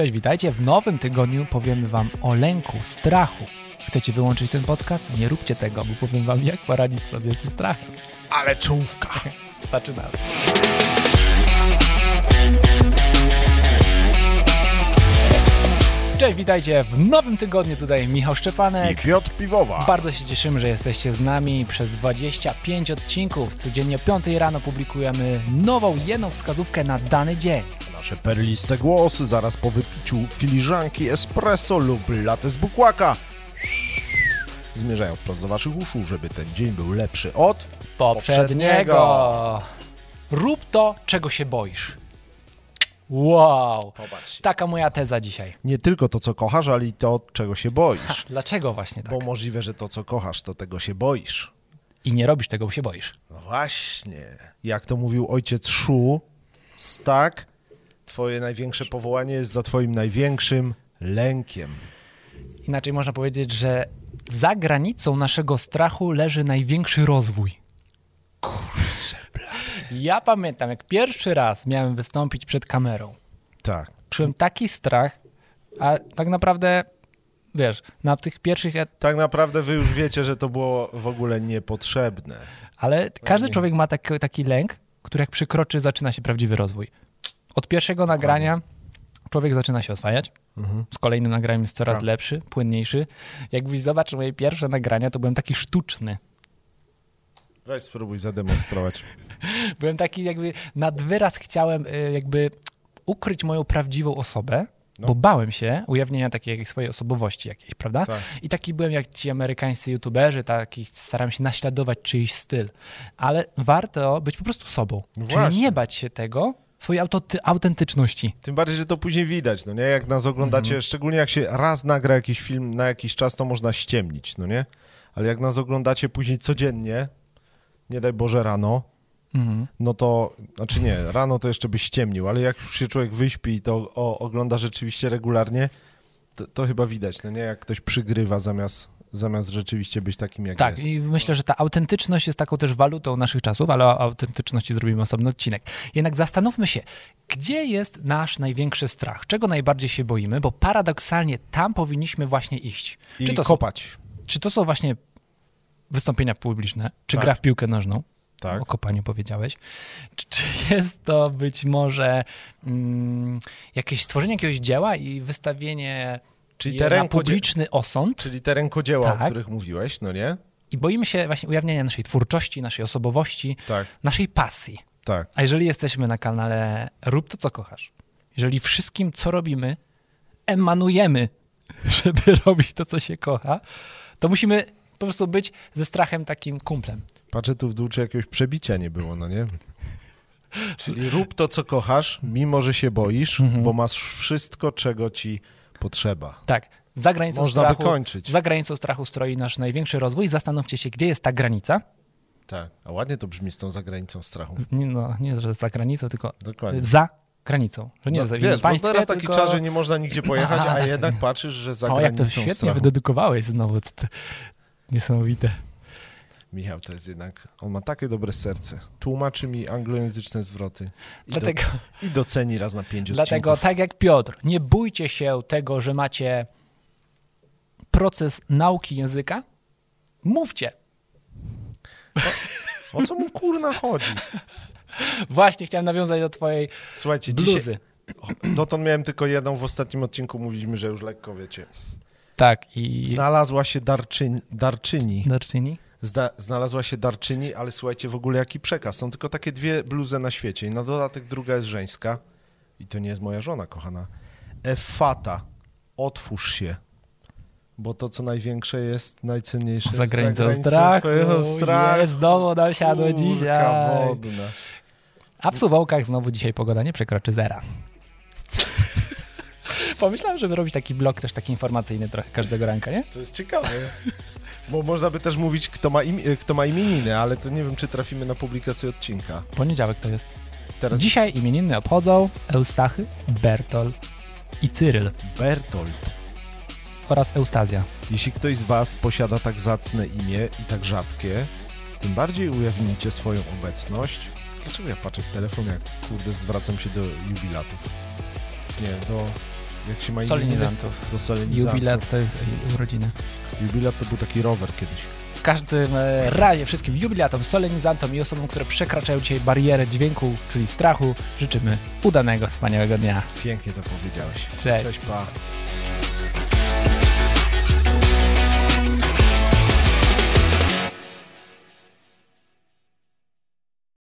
Cześć, witajcie. W nowym tygodniu powiemy Wam o lęku, strachu. Chcecie wyłączyć ten podcast? Nie róbcie tego, bo powiem Wam, jak poradzić sobie ze strachem. Ale czołówka. Zaczynamy. Cześć, witajcie w nowym tygodniu. Tutaj Michał I Szczepanek. Piotr Piwowa. Bardzo się cieszymy, że jesteście z nami przez 25 odcinków. Codziennie o 5 rano publikujemy nową, jedną wskazówkę na dany dzień. Nasze perliste głosy zaraz po wypiciu filiżanki espresso lub latte z bukłaka zmierzają wprost do waszych uszu, żeby ten dzień był lepszy od... poprzedniego. Rób to, czego się boisz. Wow. Popatrz. Taka moja teza dzisiaj. Nie tylko to, co kochasz, ale i to, czego się boisz. Dlaczego właśnie tak? Bo możliwe, że to, co kochasz, to tego się boisz. I nie robisz tego, bo się boisz. No właśnie. Jak to mówił ojciec Szu, tak, twoje największe powołanie jest za twoim największym lękiem. Inaczej można powiedzieć, że za granicą naszego strachu leży największy rozwój. Ja pamiętam, jak pierwszy raz miałem wystąpić przed kamerą. Tak. Czułem taki strach, a tak naprawdę, wiesz, na tych pierwszych et- Tak naprawdę wy już wiecie, że to było w ogóle niepotrzebne. Ale każdy człowiek ma taki, taki lęk, który jak przykroczy, zaczyna się prawdziwy rozwój. Od pierwszego nagrania człowiek zaczyna się oswajać. Z kolejnym nagraniem jest coraz Tak. lepszy, płynniejszy. Jakbyś zobaczył moje pierwsze nagrania, to byłem taki sztuczny. Weź spróbuj zademonstrować. Byłem taki jakby nad wyraz chciałem y, jakby ukryć moją prawdziwą osobę, No. bo bałem się ujawnienia takiej swojej osobowości jakiejś, prawda? Tak. I taki byłem jak ci amerykańscy youtuberzy, taki staram się naśladować czyjś styl. Ale warto być po prostu sobą. No Czyli nie bać się tego, swojej autentyczności. Tym bardziej, że to później widać, no nie? Jak nas oglądacie, Mhm. szczególnie jak się raz nagra jakiś film na jakiś czas, to można ściemnić, no nie? Ale jak nas oglądacie później codziennie, nie daj Boże rano, Mhm. no to, znaczy nie, rano to jeszcze byś ściemnił, ale jak już się człowiek wyśpi i to o, ogląda rzeczywiście regularnie, to, to chyba widać, no nie? Jak ktoś przygrywa zamiast, zamiast rzeczywiście być takim, jak Tak, jest. i myślę, że ta autentyczność jest taką też walutą naszych czasów, ale o autentyczności zrobimy osobny odcinek. Jednak zastanówmy się, gdzie jest nasz największy strach? Czego najbardziej się boimy? Bo paradoksalnie tam powinniśmy właśnie iść. I Czy to, są, kopać. czy to są właśnie wystąpienia publiczne, czy Tak. gra w piłkę nożną? Tak. O kopaniu powiedziałeś. Czy, czy jest to być może mm, jakieś stworzenie jakiegoś dzieła i wystawienie Czyli te, rękodzie- publiczny osąd? czyli te rękodzieła, Tak. o których mówiłeś, no nie? I boimy się właśnie ujawniania naszej twórczości, naszej osobowości, Tak, naszej pasji. tak. A jeżeli jesteśmy na kanale Rób to, co kochasz, jeżeli wszystkim, co robimy, emanujemy, żeby robić to, co się kocha, to musimy po prostu być ze strachem takim kumplem. Patrzę tu w dół, czy jakiegoś przebicia nie było, no nie? Czyli rób to, co kochasz, mimo że się boisz, Mhm. bo masz wszystko, czego ci potrzeba. Tak, za granicą Można by strachu, kończyć. za granicą strachu stroi nasz największy rozwój. Zastanówcie się, gdzie jest ta granica. Tak. A ładnie to brzmi z tą zagranicą strachu. Nie, no, nie, że za granicą, tylko Dokładnie. za granicą. Że nie No, za wiesz, innym bo państwie, teraz taki tylko... czas, że nie można nigdzie pojechać, A, a tak, jednak tak. patrzysz, że za O, jak to granicą świetnie strachu. wydedukowałeś znowu. To, to, niesamowite. Michał to jest jednak, on ma takie dobre serce. Tłumaczy mi anglojęzyczne zwroty. I, Dlatego... do, i doceni raz na pięć Dlatego, odcinków. tak jak Piotr, nie bójcie się tego, że macie proces nauki języka. Mówcie. O co mu kurna chodzi? Właśnie chciałem nawiązać do twojej Słuchajcie, dzisiaj, bluzy. dotąd miałem tylko jedną, w ostatnim odcinku mówiliśmy, że już lekko wiecie. Tak, i... Znalazła się darczyń, darczyni. Darczyni? Zda, znalazła się darczyni, ale słuchajcie, w ogóle jaki przekaz. Są tylko takie dwie bluzy na świecie i na dodatek druga jest żeńska. I to nie jest moja żona, kochana. Efata, otwórz się. Bo to, co największe, jest najcenniejsze. Za granicą strachu. strachu. Jest, znowu nam siadło Kurka dzisiaj. wodna. A w Suwałkach znowu dzisiaj pogoda nie przekroczy zera. Pomyślałem, żeby robić taki blok też taki informacyjny trochę każdego ranka, nie? To jest ciekawe. Bo można by też mówić, kto ma, imi- kto ma imieniny, ale to nie wiem, czy trafimy na publikację odcinka. Poniedziałek to jest. Teraz Dzisiaj imieniny obchodzą Eustachy, Bertol i Cyryl Bertolt. oraz Eustazja. Jeśli ktoś z Was posiada tak zacne imię i tak rzadkie, tym bardziej ujawnijcie swoją obecność. Dlaczego ja patrzę w telefon, jak kurde zwracam się do jubilatów? Nie, do Jak się ma? Solenizantów. Do solenizantów. Jubilat to jest ej, urodziny. Jubilat to był taki rower kiedyś. W każdym e, razie wszystkim jubilatom, solenizantom i osobom, które przekraczają dzisiaj barierę dźwięku, czyli strachu, życzymy udanego, wspaniałego dnia. Pięknie to powiedziałeś. Cześć. Cześć, pa.